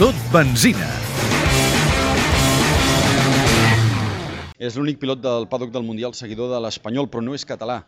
Tot benzina. És l'únic pilot del paddock del Mundial seguidor de l'Espanyol, però no és català.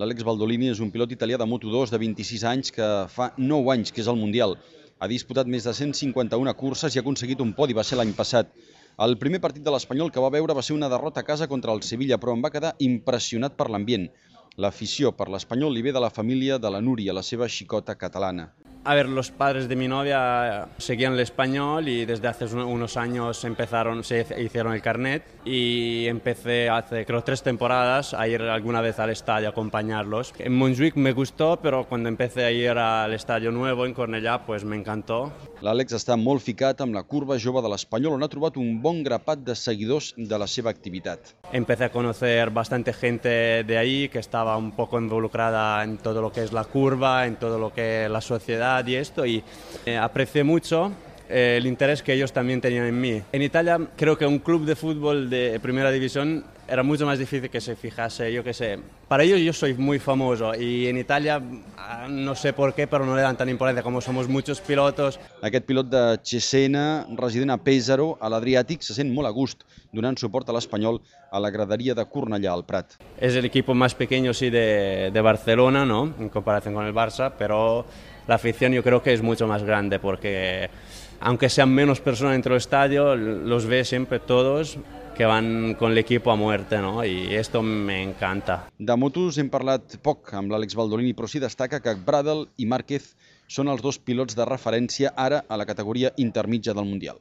L'Àlex Baldolini és un pilot italià de Moto2 de 26 anys que fa 9 anys que és al Mundial. Ha disputat més de 151 curses i ha aconseguit un podi, va ser l'any passat. El primer partit de l'Espanyol que va veure va ser una derrota a casa contra el Sevilla, però em va quedar impressionat per l'ambient. L'afició per l'Espanyol li ve de la família de la Núria, la seva xicota catalana. A ver, los padres de mi novia seguían el español y desde hace unos años empezaron, se hicieron el carnet y empecé hace creo tres temporadas a ir alguna vez al estadio a acompañarlos. En Montjuic me gustó, pero cuando empecé a ir al estadio nuevo en Cornellà pues me encantó. L'Àlex està molt ficat amb la curva jove de l'Espanyol on ha trobat un bon grapat de seguidors de la seva activitat. Empecé a conocer bastante gente de ahí que estaba un poco involucrada en todo lo que es la curva, en todo lo que es la sociedad y esto y eh, aprecié mucho eh, el interés que ellos también tenían en mí. En Italia creo que un club de fútbol de primera división era mucho más difícil que se fijase, yo qué sé. Para ellos yo soy muy famoso y en Italia ah, no sé por qué, però no le dan tan importancia como somos muchos pilotos. Aquest pilot de Cesena, resident a Pèsaro, a l'Adriàtic, se sent molt a gust donant suport a l'Espanyol a la graderia de Cornellà, al Prat. Es el equipo más pequeño, sí, de, de Barcelona, ¿no? En comparación con el Barça, pero la afición yo creo que es mucho más grande porque aunque sean menos personas dentro del estadio, los ve siempre todos que van con l'equip a muerte, ¿no? Y esto me encanta. De motos hem parlat poc amb l'Àlex Baldolini, però sí destaca que Bradel i Márquez són els dos pilots de referència ara a la categoria intermitja del Mundial.